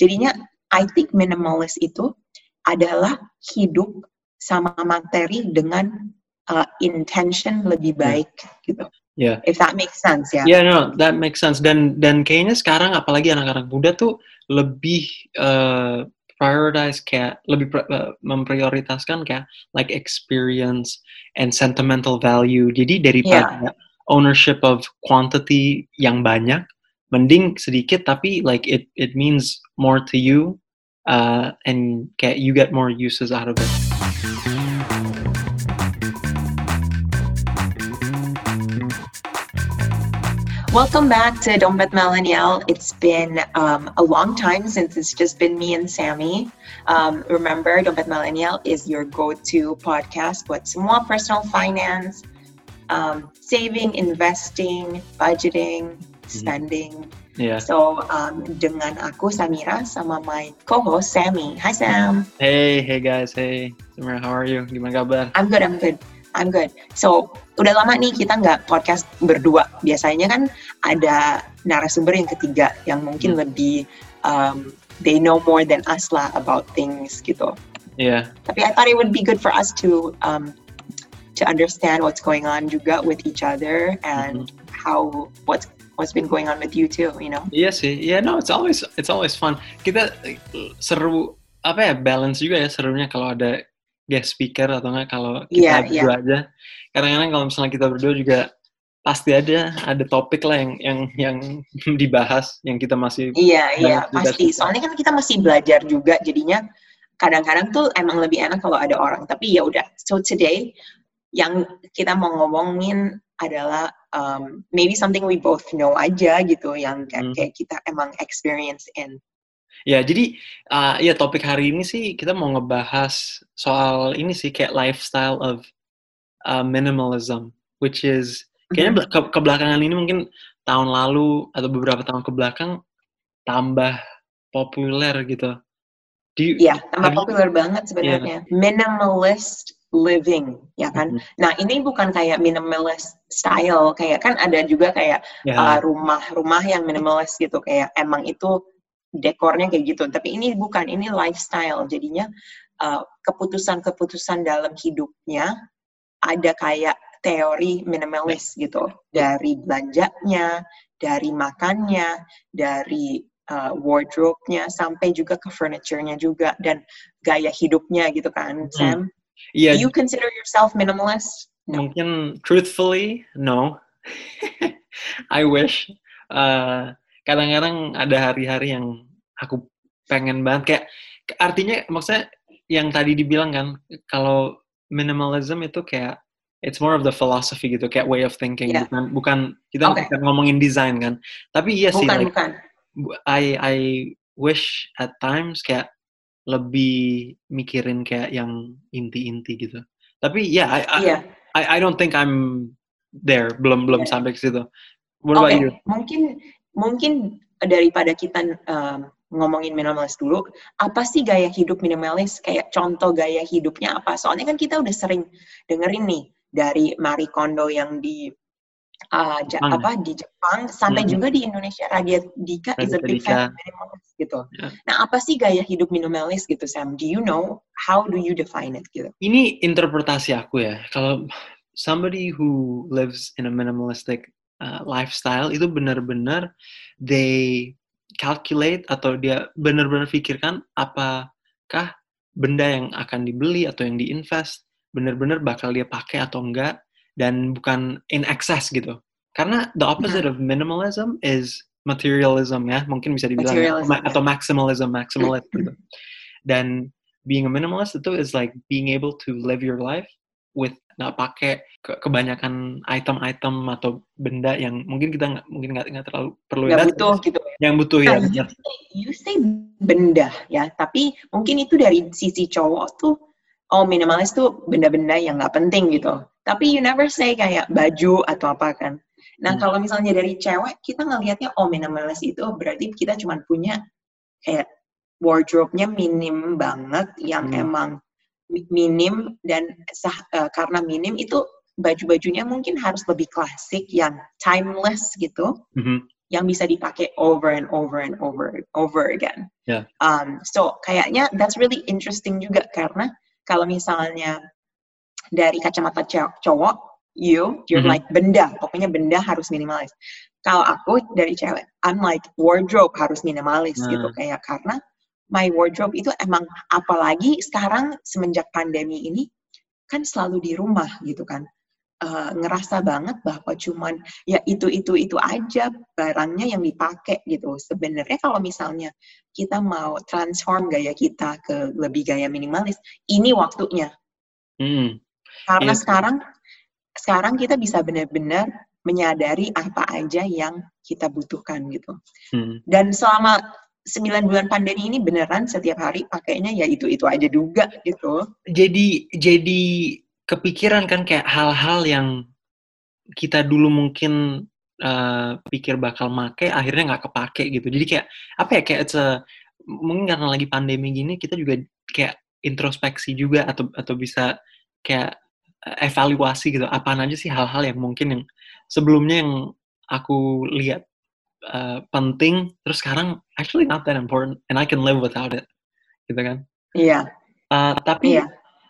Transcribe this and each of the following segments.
Jadinya I think minimalist itu adalah hidup sama materi dengan uh, intention lebih baik gitu. Yeah. If that makes sense ya. Yeah, no, that makes sense. Dan dan kayaknya sekarang apalagi anak-anak muda tuh lebih uh, prioritize kayak lebih uh, memprioritaskan kayak like experience and sentimental value. Jadi daripada yeah. ownership of quantity yang banyak, mending sedikit tapi like it it means more to you uh, and kayak you get more uses out of it. Welcome back to Dompet Millennial. It's been um, a long time since it's just been me and Sammy. Um, remember, Dompet Millennial is your go-to podcast buat semua personal finance, um, saving, investing, budgeting, spending. Yeah. So um, dengan aku Samira sama my co-host Sammy. Hi Sam. Hey, hey guys, hey Samira, how are you? Gimana kabar? I'm good, I'm good. I'm good. So, udah lama nih kita nggak podcast berdua. Biasanya kan ada narasumber yang ketiga yang mungkin hmm. lebih um, they know more than us lah about things gitu. Yeah. Tapi I thought it would be good for us to um, to understand what's going on juga with each other and mm-hmm. how what's what's been going on with you too, you know? Iya sih, yeah no, it's always it's always fun. Kita seru apa ya balance juga ya serunya kalau ada guest speaker atau enggak kalau kita yeah, berdua yeah. aja. Kadang-kadang kalau misalnya kita berdua juga pasti ada ada topik lah yang yang yang dibahas yang kita masih Iya, iya, pasti. Soalnya kan kita masih belajar juga jadinya kadang-kadang tuh emang lebih enak kalau ada orang. Tapi ya udah. So today yang kita mau ngomongin adalah um, maybe something we both know aja gitu yang kayak, hmm. kayak kita emang experience in. Ya, jadi uh, ya topik hari ini sih kita mau ngebahas soal ini sih kayak lifestyle of uh, minimalism, which is kayaknya ke, ke belakangan ini mungkin tahun lalu atau beberapa tahun ke belakang tambah populer gitu. Iya, tambah populer banget sebenarnya. Yeah. Minimalist living ya kan. Mm-hmm. Nah ini bukan kayak minimalist style kayak kan ada juga kayak yeah. uh, rumah-rumah yang minimalist gitu kayak emang itu dekornya kayak gitu. Tapi ini bukan ini lifestyle jadinya uh, keputusan-keputusan dalam hidupnya ada kayak teori minimalis gitu dari belanjanya, dari makannya, dari uh, wardrobe-nya sampai juga ke furniture-nya juga dan gaya hidupnya gitu kan, hmm. Sam. Yeah. Do you consider yourself minimalist? No. Mungkin truthfully, no. I wish. Uh, kadang-kadang ada hari-hari yang aku pengen banget kayak artinya maksudnya yang tadi dibilang kan kalau minimalism itu kayak it's more of the philosophy gitu kayak way of thinking yeah. bukan bukan kita okay. bukan ngomongin desain kan tapi iya sih bukan, like, bukan. I I wish at times kayak lebih mikirin kayak yang inti-inti gitu. Tapi ya, yeah, I, I, yeah. I, I don't think I'm there. Belum belum yeah. sampai ke situ. What okay. about you? Mungkin mungkin daripada kita um, ngomongin minimalis dulu, apa sih gaya hidup minimalis? Kayak contoh gaya hidupnya apa? Soalnya kan kita udah sering dengerin nih dari Marie Kondo yang di uh, ja, apa di Jepang sampai hmm. juga di Indonesia Radia Dika is a big fan minimalis gitu. Yeah. Nah, apa sih gaya hidup minimalis gitu Sam? Do you know how do you define it gitu? Ini interpretasi aku ya. Kalau somebody who lives in a minimalistic uh, lifestyle itu benar-benar they calculate atau dia benar-benar pikirkan apakah benda yang akan dibeli atau yang diinvest benar-benar bakal dia pakai atau enggak dan bukan in excess gitu. Karena the opposite of minimalism is materialism ya, mungkin bisa dibilang ya, atau maximalism, maximalist gitu. Dan being a minimalist itu is like being able to live your life with nggak pakai ke kebanyakan item-item atau benda yang mungkin kita nggak mungkin nggak nggak terlalu perlu ya. butuh gitu. Yang butuh ya nah, you, say, you say benda ya. Tapi mungkin itu dari sisi cowok tuh oh minimalis tuh benda-benda yang nggak penting gitu tapi you never say kayak baju atau apa kan. Nah, hmm. kalau misalnya dari cewek, kita ngelihatnya, oh minimalis itu berarti kita cuma punya kayak wardrobe-nya minim banget, yang hmm. emang minim dan sah, uh, karena minim itu baju-bajunya mungkin harus lebih klasik, yang timeless gitu. Hmm. yang bisa dipakai over and over and over over again. Yeah. Um, so kayaknya that's really interesting juga karena kalau misalnya dari kacamata cowok, you, you're mm -hmm. like benda, pokoknya benda harus minimalis. Kalau aku dari cewek, I'm like wardrobe harus minimalis nah. gitu kayak karena my wardrobe itu emang apalagi sekarang semenjak pandemi ini kan selalu di rumah gitu kan uh, ngerasa banget bahwa cuman ya itu itu itu aja barangnya yang dipakai gitu. Sebenarnya kalau misalnya kita mau transform gaya kita ke lebih gaya minimalis, ini waktunya. Hmm. Karena yeah. sekarang sekarang kita bisa benar-benar menyadari apa aja yang kita butuhkan gitu. Hmm. Dan selama sembilan bulan pandemi ini beneran setiap hari pakainya ya itu itu aja juga gitu. Jadi jadi kepikiran kan kayak hal-hal yang kita dulu mungkin uh, pikir bakal make akhirnya nggak kepake gitu. Jadi kayak apa ya kayak it's a, mungkin karena lagi pandemi gini kita juga kayak introspeksi juga atau atau bisa kayak evaluasi gitu apa aja sih hal-hal yang mungkin yang sebelumnya yang aku lihat uh, penting terus sekarang actually not that important and I can live without it gitu kan? Iya. Yeah. uh, tapi yeah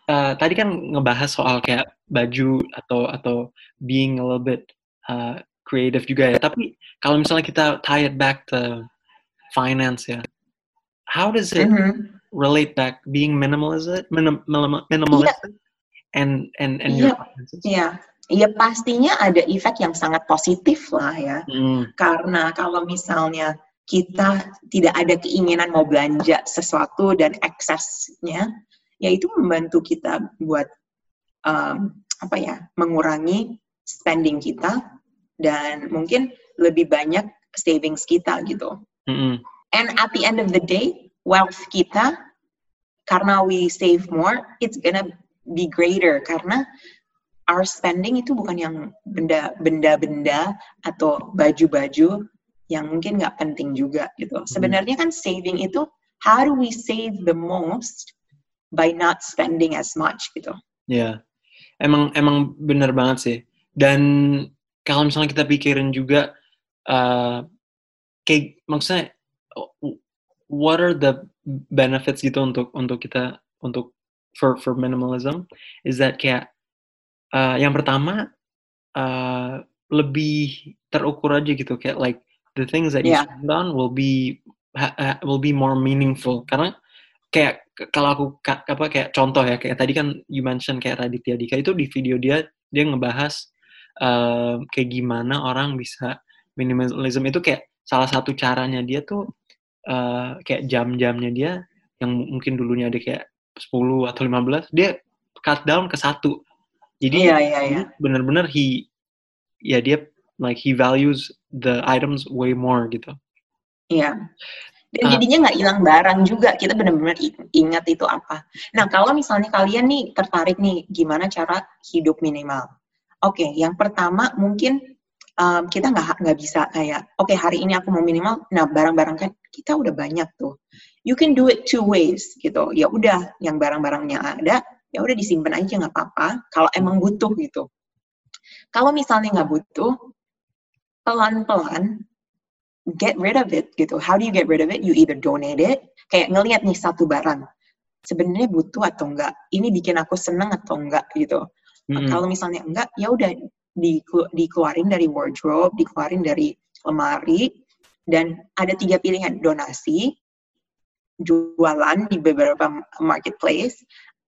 uh, tadi kan ngebahas soal kayak baju atau atau being a little bit uh, creative juga ya. Tapi kalau misalnya kita tie it back to finance ya, how does it mm-hmm. relate back being minimalistic, minim, minimalistic yeah. and and and yeah. your finances? Yeah. Ya pastinya ada efek yang sangat positif lah ya. Mm. Karena kalau misalnya kita tidak ada keinginan mau belanja sesuatu dan eksesnya, ya itu membantu kita buat um, apa ya mengurangi spending kita dan mungkin lebih banyak savings kita gitu. Mm-hmm. And at the end of the day, wealth kita karena we save more, it's gonna be greater karena our spending itu bukan yang benda-benda atau baju-baju yang mungkin nggak penting juga gitu. Sebenarnya kan saving itu how do we save the most by not spending as much gitu. Ya, yeah. emang emang benar banget sih. Dan kalau misalnya kita pikirin juga, uh, kayak maksudnya, what are the benefits gitu untuk untuk kita untuk for for minimalism is that kayak uh, yang pertama uh, lebih terukur aja gitu kayak like the things that you yeah. spend on will be ha, will be more meaningful karena kayak kalau aku apa kayak contoh ya kayak tadi kan you mention kayak Raditya Dika itu di video dia dia ngebahas uh, kayak gimana orang bisa minimalism. Itu kayak salah satu caranya dia tuh uh, kayak jam-jamnya dia yang mungkin dulunya ada kayak 10 atau 15 dia cut down ke satu. Jadi iya, iya, iya. bener-bener he ya dia like he values the items way more gitu. Iya dan ah. jadinya nggak hilang barang juga. Kita benar-benar ingat itu apa. Nah kalau misalnya kalian nih tertarik nih gimana cara hidup minimal? Oke okay, yang pertama mungkin um, kita nggak nggak bisa kayak oke okay, hari ini aku mau minimal nah barang-barang kan kita udah banyak tuh. You can do it two ways gitu. Ya udah yang barang-barangnya ada ya udah disimpan aja nggak apa-apa. Kalau emang butuh gitu. Kalau misalnya nggak butuh pelan-pelan get rid of it gitu. How do you get rid of it? You either donate it, kayak ngelihat nih satu barang, sebenarnya butuh atau enggak, ini bikin aku seneng atau enggak gitu. Mm-hmm. Kalau misalnya enggak, ya udah di, dikeluarin dari wardrobe, dikeluarin dari lemari, dan ada tiga pilihan donasi, jualan di beberapa marketplace,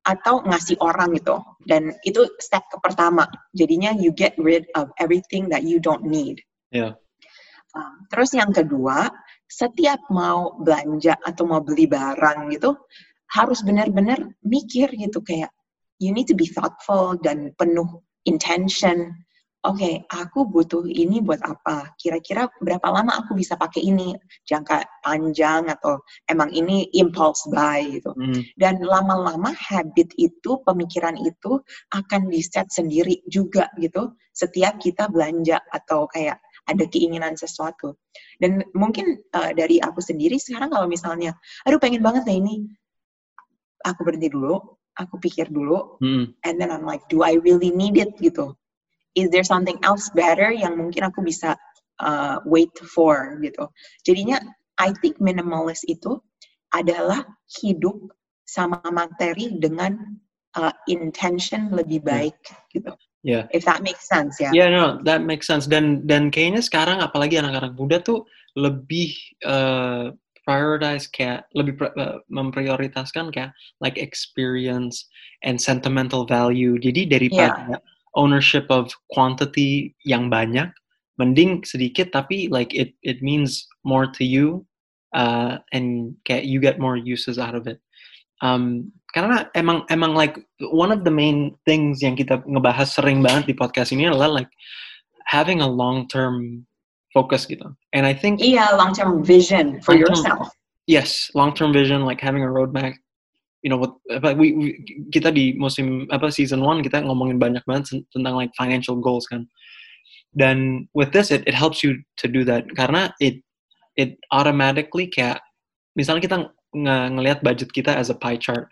atau ngasih orang gitu. Dan itu step ke pertama. Jadinya you get rid of everything that you don't need. Yeah. Terus yang kedua, setiap mau belanja atau mau beli barang gitu, harus benar-benar mikir gitu kayak you need to be thoughtful dan penuh intention. Oke, okay, aku butuh ini buat apa? Kira-kira berapa lama aku bisa pakai ini? Jangka panjang atau emang ini impulse buy gitu. Hmm. Dan lama-lama habit itu, pemikiran itu akan di set sendiri juga gitu. Setiap kita belanja atau kayak ada keinginan sesuatu. Dan mungkin uh, dari aku sendiri sekarang kalau misalnya, aduh pengen banget nih ini, aku berhenti dulu, aku pikir dulu, hmm. and then I'm like, do I really need it gitu? Is there something else better yang mungkin aku bisa uh, wait for gitu. Jadinya I think minimalist itu adalah hidup sama materi dengan uh, intention lebih baik yeah. gitu. Yeah. If that makes sense ya. Yeah. yeah, no, that makes sense. Dan dan kayaknya sekarang apalagi anak-anak muda tuh lebih uh, prioritize kayak lebih uh, memprioritaskan kayak like experience and sentimental value. Jadi daripada yeah. ownership of quantity yang banyak, mending sedikit tapi like it it means more to you uh, and kayak you get more uses out of it. Um, karena emang emang like one of the main things yang kita ngebahas sering banget di podcast ini adalah like having a long term focus gitu. And I think iya long term vision for yourself. Yes, long term vision like having a roadmap. You know, what, we, we kita di musim apa season one kita ngomongin banyak banget tentang like financial goals kan. Dan with this it it helps you to do that karena it it automatically kayak misalnya kita ng ngelihat budget kita as a pie chart.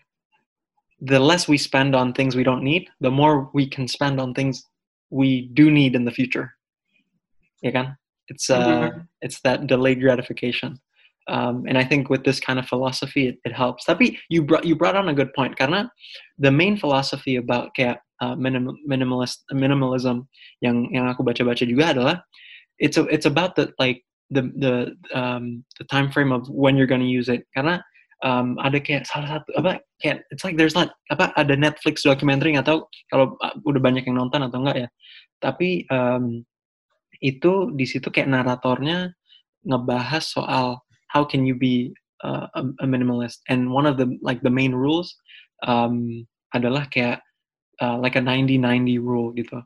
The less we spend on things we don't need, the more we can spend on things we do need in the future. Again. It's uh, mm-hmm. it's that delayed gratification. Um, and I think with this kind of philosophy, it, it, helps. Tapi you brought you brought on a good point karena the main philosophy about kayak uh, minim, minimalist minimalism yang yang aku baca-baca juga adalah it's a, it's about the like the the um, the time frame of when you're going to use it karena um, ada kayak salah satu apa kayak it's like there's not apa ada Netflix documentary atau kalau uh, udah banyak yang nonton atau enggak ya tapi um, itu di situ kayak naratornya ngebahas soal how can you be uh, a, a minimalist and one of the like the main rules um, adalah kayak uh, like a 90-90 rule gitu.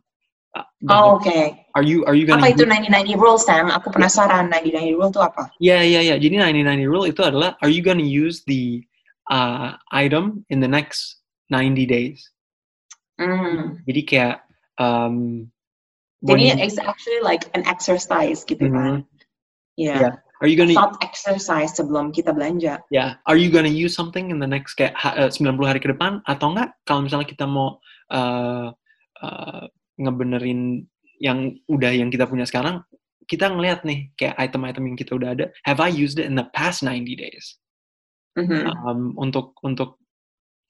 Uh, oh, oke. Okay. Are you are you gonna Apa itu 90-90 rule Sam? Aku penasaran 90-90 rule itu apa? Ya yeah, ya yeah, ya. Yeah. Jadi 90-90 rule itu adalah are you gonna use the uh, item in the next 90 days? Mm. Jadi kayak um, Jadi it's actually like an exercise gitu mm -hmm. kan. Yeah. yeah. Are you gonna thought exercise sebelum kita belanja? Yeah. Are you gonna use something in the next kayak uh, 90 hari ke depan atau enggak? Kalau misalnya kita mau uh, uh, ngebenerin yang udah yang kita punya sekarang, kita ngelihat nih kayak item-item yang kita udah ada. Have I used it in the past 90 days? Mm -hmm. um, untuk untuk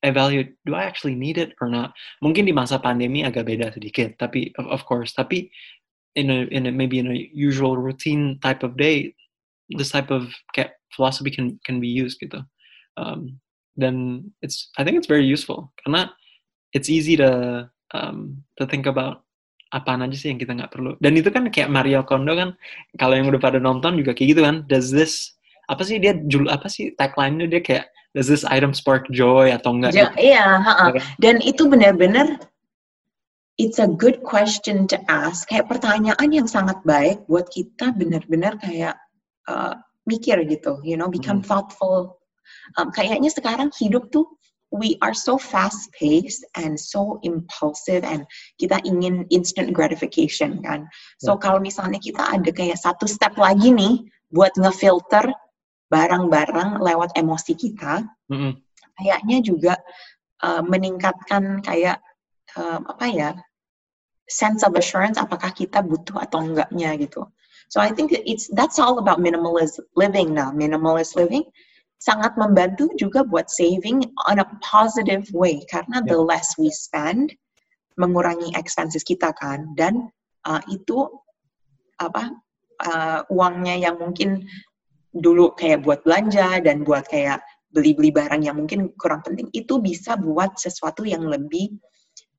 evaluate do I actually need it or not. Mungkin di masa pandemi agak beda sedikit, tapi of, of course, tapi in a in a maybe in a usual routine type of day, this type of philosophy can can be used gitu. Um, then it's I think it's very useful karena it's easy to um, to think about apa aja sih yang kita nggak perlu. Dan itu kan kayak Mario Kondo kan, kalau yang udah pada nonton juga kayak gitu kan. Does this apa sih dia jul apa sih tagline-nya dia kayak does this item spark joy atau enggak? Ja, iya, ha -ha. dan itu benar-benar it's a good question to ask. Kayak pertanyaan yang sangat baik buat kita benar-benar kayak uh, mikir gitu, you know, become hmm. thoughtful. Um, kayaknya sekarang hidup tuh we are so fast paced and so impulsive and kita ingin instant gratification kan. So yeah. kalau misalnya kita ada kayak satu step lagi nih buat ngefilter barang-barang lewat emosi kita, mm-hmm. kayaknya juga uh, meningkatkan kayak uh, apa ya sense of assurance apakah kita butuh atau enggaknya gitu. So I think it's that's all about minimalist living now. Minimalist living sangat membantu juga buat saving on a positive way karena yeah. the less we spend mengurangi expenses kita kan dan uh, itu apa uh, uangnya yang mungkin dulu kayak buat belanja dan buat kayak beli-beli barang yang mungkin kurang penting itu bisa buat sesuatu yang lebih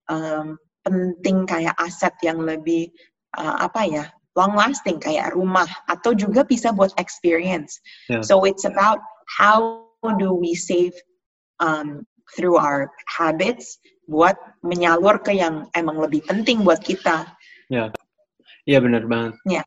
um, penting kayak aset yang lebih uh, apa ya long lasting kayak rumah atau juga bisa buat experience. Yeah. So it's about how do we save um, through our habits buat menyalur ke yang emang lebih penting buat kita. Ya, yeah. iya yeah, benar banget. Ya. Yeah.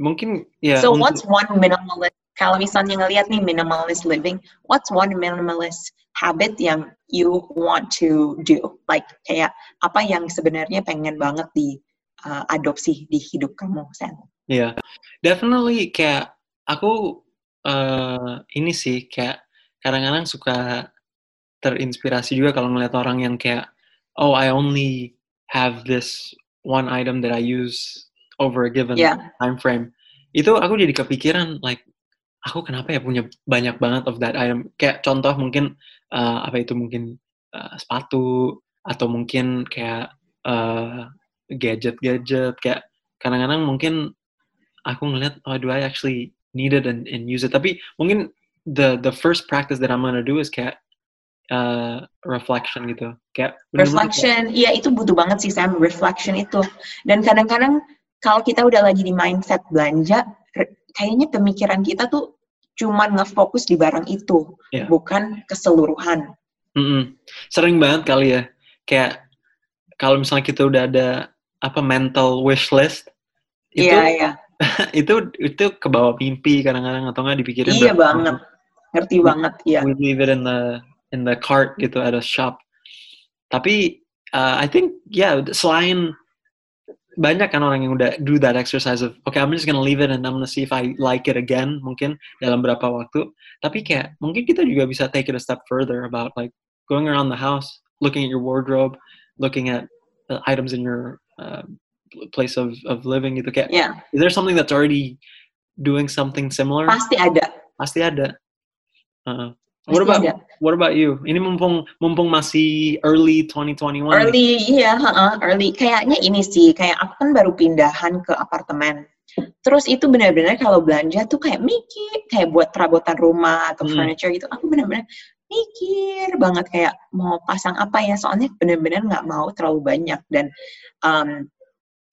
Mungkin ya. Yeah, so untuk... what's one minimalist kalau misalnya ngelihat nih minimalist living, what's one minimalist habit yang you want to do? Like kayak apa yang sebenarnya pengen banget di uh, adopsi di hidup kamu, Sen? Iya, yeah. definitely kayak aku uh, ini sih kayak kadang-kadang suka terinspirasi juga kalau ngeliat orang yang kayak oh I only have this one item that I use over a given yeah. time frame. Itu aku jadi kepikiran like aku kenapa ya punya banyak banget of that item? Kayak contoh mungkin uh, apa itu mungkin uh, sepatu atau mungkin kayak uh, gadget-gadget. Kayak kadang-kadang mungkin aku ngeliat oh do I actually need it and, and use it tapi mungkin the the first practice that I'm gonna do is kayak uh, reflection gitu kayak reflection iya itu butuh banget sih Sam reflection itu dan kadang-kadang kalau kita udah lagi di mindset belanja kayaknya pemikiran kita tuh cuman ngefokus di barang itu, yeah. bukan keseluruhan. Mm -hmm. Sering banget kali ya, kayak kalau misalnya kita udah ada apa mental wish list, itu yeah, yeah. itu itu ke bawah mimpi kadang-kadang atau nggak dipikirin. Iya banget, ngerti we, banget ya. We leave it in the in the cart gitu at a shop. Tapi uh, I think ya yeah, selain banyak kan orang yang udah do that exercise of okay I'm just gonna leave it and I'm gonna see if I like it again mungkin dalam berapa waktu tapi kayak mungkin kita juga bisa take it a step further about like going around the house looking at your wardrobe looking at the items in your uh, place of of living gitu kayak yeah. is there something that's already doing something similar pasti ada pasti ada uh, What about ada. what about you? Ini mumpung mumpung masih early 2021. Early, iya, uh, early. Kayaknya ini sih, kayak aku kan baru pindahan ke apartemen. Terus itu benar-benar kalau belanja tuh kayak mikir, kayak buat perabotan rumah atau hmm. furniture gitu, aku benar-benar mikir banget kayak mau pasang apa ya, soalnya benar-benar nggak mau terlalu banyak dan um,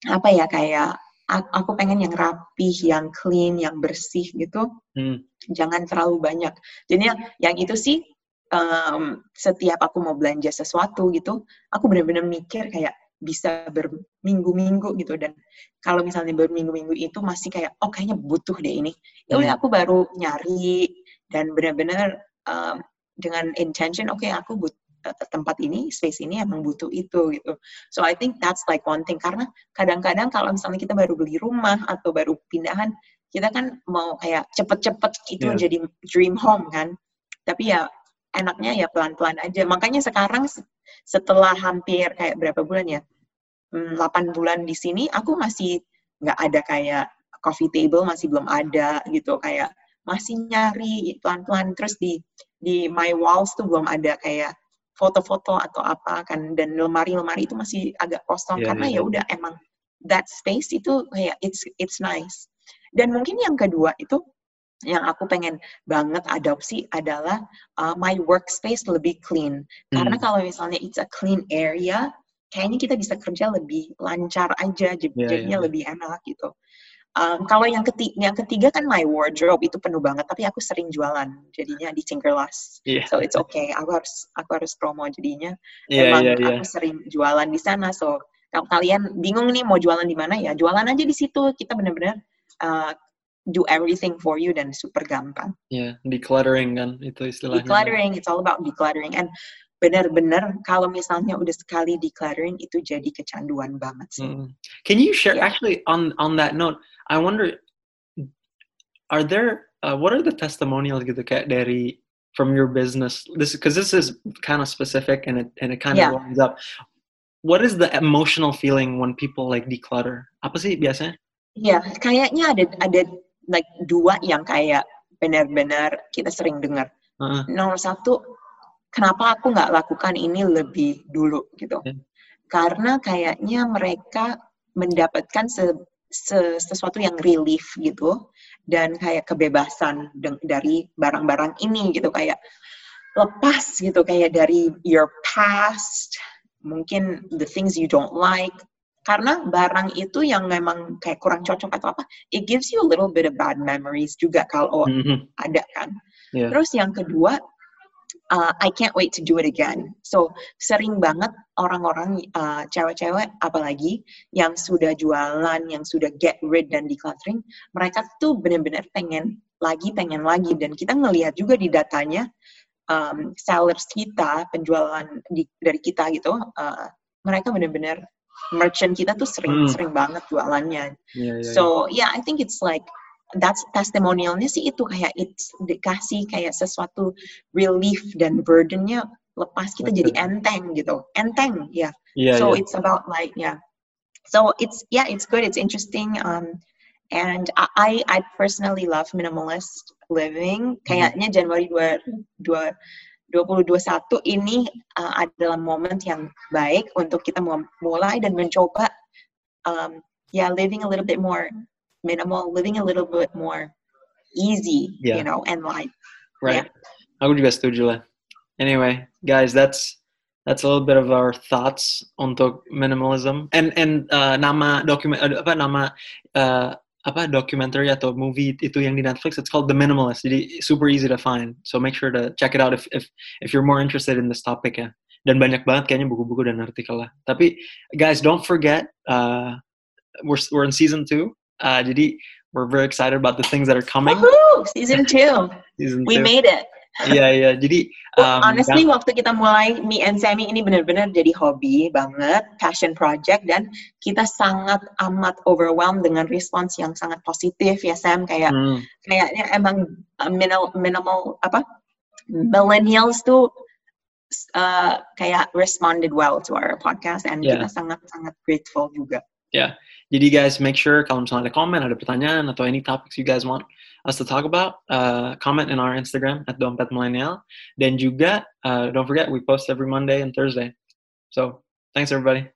apa ya kayak aku pengen yang rapih, yang clean, yang bersih gitu. Hmm. Jangan terlalu banyak. Jadi yang, yang itu sih um, setiap aku mau belanja sesuatu gitu, aku benar-benar mikir kayak bisa berminggu-minggu gitu dan kalau misalnya berminggu-minggu itu masih kayak oh kayaknya butuh deh ini ya udah hmm. aku baru nyari dan benar-benar um, dengan intention oke okay, aku but, tempat ini, space ini emang butuh itu gitu. So I think that's like one thing karena kadang-kadang kalau misalnya kita baru beli rumah atau baru pindahan, kita kan mau kayak cepet-cepet itu yeah. jadi dream home kan. Tapi ya enaknya ya pelan-pelan aja. Makanya sekarang setelah hampir kayak berapa bulan ya, 8 hmm, bulan di sini, aku masih nggak ada kayak coffee table masih belum ada gitu kayak masih nyari pelan-pelan terus di di my walls tuh belum ada kayak foto-foto atau apa kan dan lemari-lemari itu masih agak kosong yeah, karena yeah. ya udah emang that space itu kayak it's it's nice. Dan mungkin yang kedua itu yang aku pengen banget adopsi adalah uh, my workspace lebih clean. Hmm. Karena kalau misalnya it's a clean area, kayaknya kita bisa kerja lebih lancar aja, iya, jadinya yeah, yeah. lebih enak gitu. Um, kalau yang ketiga, yang ketiga kan my wardrobe itu penuh banget, tapi aku sering jualan jadinya di Tinkerlust. Yeah. So it's okay, aku harus aku harus promo jadinya. Yeah, Emang yeah, yeah. aku sering jualan di sana. So kalau kalian bingung nih mau jualan di mana ya, jualan aja di situ. Kita benar-benar uh, do everything for you dan super gampang. Ya, yeah, decluttering kan itu istilahnya. Decluttering, it's all about decluttering. And benar-benar kalau misalnya udah sekali decluttering itu jadi kecanduan banget sih. Mm. Can you share yeah. actually on on that note? I wonder, are there uh, what are the testimonials gitu kayak dari from your business? This because this is kind of specific and it and it kind of lines up. What is the emotional feeling when people like declutter? Apa sih biasanya? Ya, yeah, kayaknya ada ada like dua yang kayak benar-benar kita sering dengar. Uh -huh. Nomor satu, kenapa aku nggak lakukan ini lebih dulu gitu? Yeah. Karena kayaknya mereka mendapatkan se sesuatu yang relief gitu dan kayak kebebasan dari barang-barang ini gitu kayak lepas gitu kayak dari your past mungkin the things you don't like karena barang itu yang memang kayak kurang cocok atau apa it gives you a little bit of bad memories juga kalau mm -hmm. ada kan yeah. terus yang kedua uh, I can't wait to do it again. So sering banget orang-orang uh, cewek-cewek apalagi yang sudah jualan, yang sudah get rid dan decluttering, mereka tuh benar-benar pengen lagi, pengen lagi dan kita ngelihat juga di datanya um, sellers kita, penjualan di, dari kita gitu, uh, mereka benar-benar merchant kita tuh sering hmm. sering banget jualannya. Yeah, yeah, so yeah, I think it's like that's testimonialnya sih itu kayak it's dikasih kayak sesuatu relief dan burdennya lepas kita jadi enteng gitu enteng ya yeah. yeah, so yeah. it's about like ya yeah, so it's yeah it's good it's interesting um and I I personally love minimalist living mm-hmm. kayaknya Januari 2, 2 2021 ini uh, adalah momen yang baik untuk kita mulai dan mencoba um, yeah living a little bit more minimal living a little bit more easy yeah. you know and light. Right. Yeah. setuju lah anyway guys that's that's a little bit of our thoughts untuk minimalism. And and uh, nama dokumen apa nama uh, apa documentary atau movie itu yang di Netflix it's called The Minimalist. Jadi super easy to find. So make sure to check it out if if if you're more interested in this topic ya. Dan banyak banget kayaknya buku-buku dan artikel lah tapi guys don't forget uh, we're we're in season two uh, jadi we're very excited about the things that are coming Woohoo! season two season we two. made it Iya iya. Jadi um, honestly yang, waktu kita mulai Me and Sammy ini benar-benar jadi hobi banget, passion project dan kita sangat amat overwhelmed dengan respons yang sangat positif ya Sam kayak hmm. kayaknya emang uh, minimal minimal apa millennials tuh uh, kayak responded well to our podcast and yeah. kita sangat sangat grateful juga. Ya. Yeah. Jadi guys make sure kalau misalnya ada komen, ada pertanyaan atau any topics you guys want us to talk about, uh, comment in our Instagram at Dompet Millennial. Dan juga, uh, don't forget, we post every Monday and Thursday. So, thanks everybody.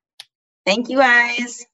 Thank you guys.